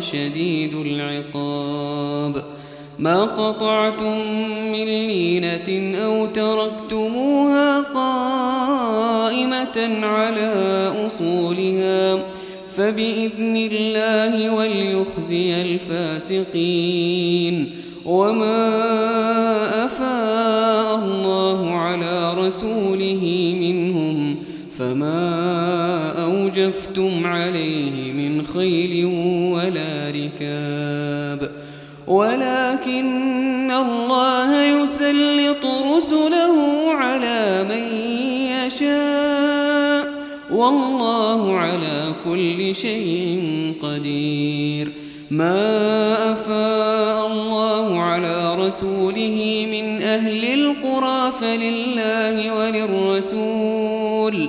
شديد العقاب. ما قطعتم من لينة أو تركتموها قائمة على أصولها فبإذن الله وليخزي الفاسقين. وما أفاء الله على رسوله منهم فما أوجفتم عليه من خيل ركاب ولكن الله يسلط رسله على من يشاء. والله على كل شيء قدير. ما أفاء الله على رسوله من أهل القرى فلله وللرسول.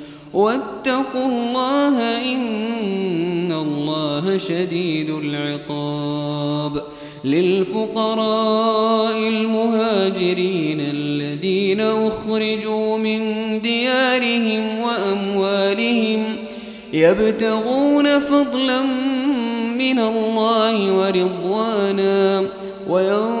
واتقوا الله إن الله شديد العقاب للفقراء المهاجرين الذين أخرجوا من ديارهم وأموالهم يبتغون فضلا من الله ورضوانا وينصرون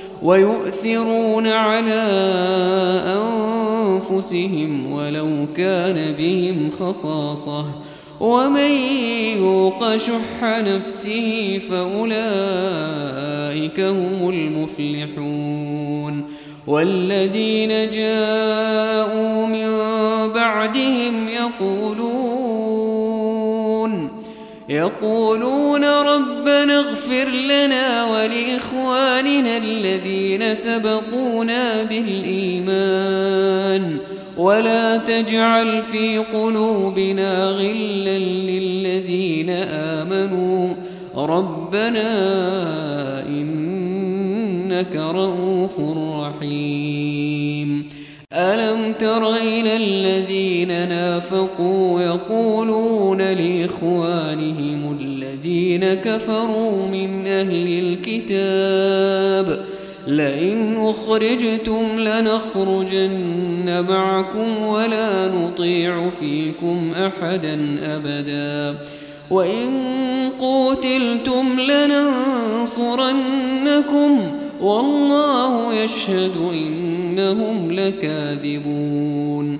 ويؤثرون على أنفسهم ولو كان بهم خصاصة. ومن يوق شح نفسه فأولئك هم المفلحون. والذين جاءوا من بعدهم يقولون يقولون ربنا اغفر لنا ولإخواننا الذين سبقونا بالإيمان ولا تجعل في قلوبنا غلا للذين آمنوا ربنا إنك رؤوف رحيم. ألم تر إلى الذين نافقوا يقولون لإخوانهم الذين كفروا من أهل الكتاب. لئن أخرجتم لنخرجن معكم ولا نطيع فيكم أحدا أبدا. وإن قوتلتم لننصرنكم والله يشهد إنهم لكاذبون.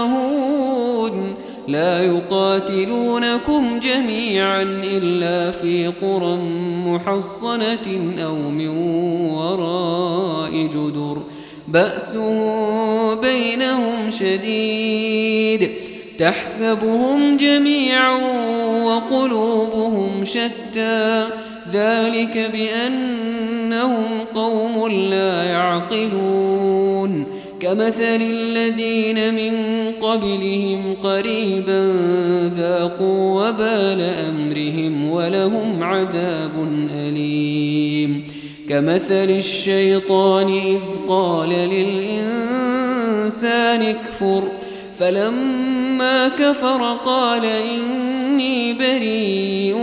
يفقهون لا يقاتلونكم جميعا إلا في قرى محصنة أو من وراء جدر. بأس بينهم شديد. تحسبهم جميعا وقلوبهم شتى. ذلك بأنهم قوم لا يعقلون. كمثل الذين من قبلهم قريبا ذاقوا وبال أمرهم ولهم عذاب أليم. كمثل الشيطان إذ قال للإنسان اكفر فلما كفر قال إني بريء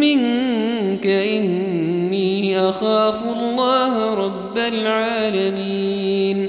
منك إني أخاف الله رب العالمين.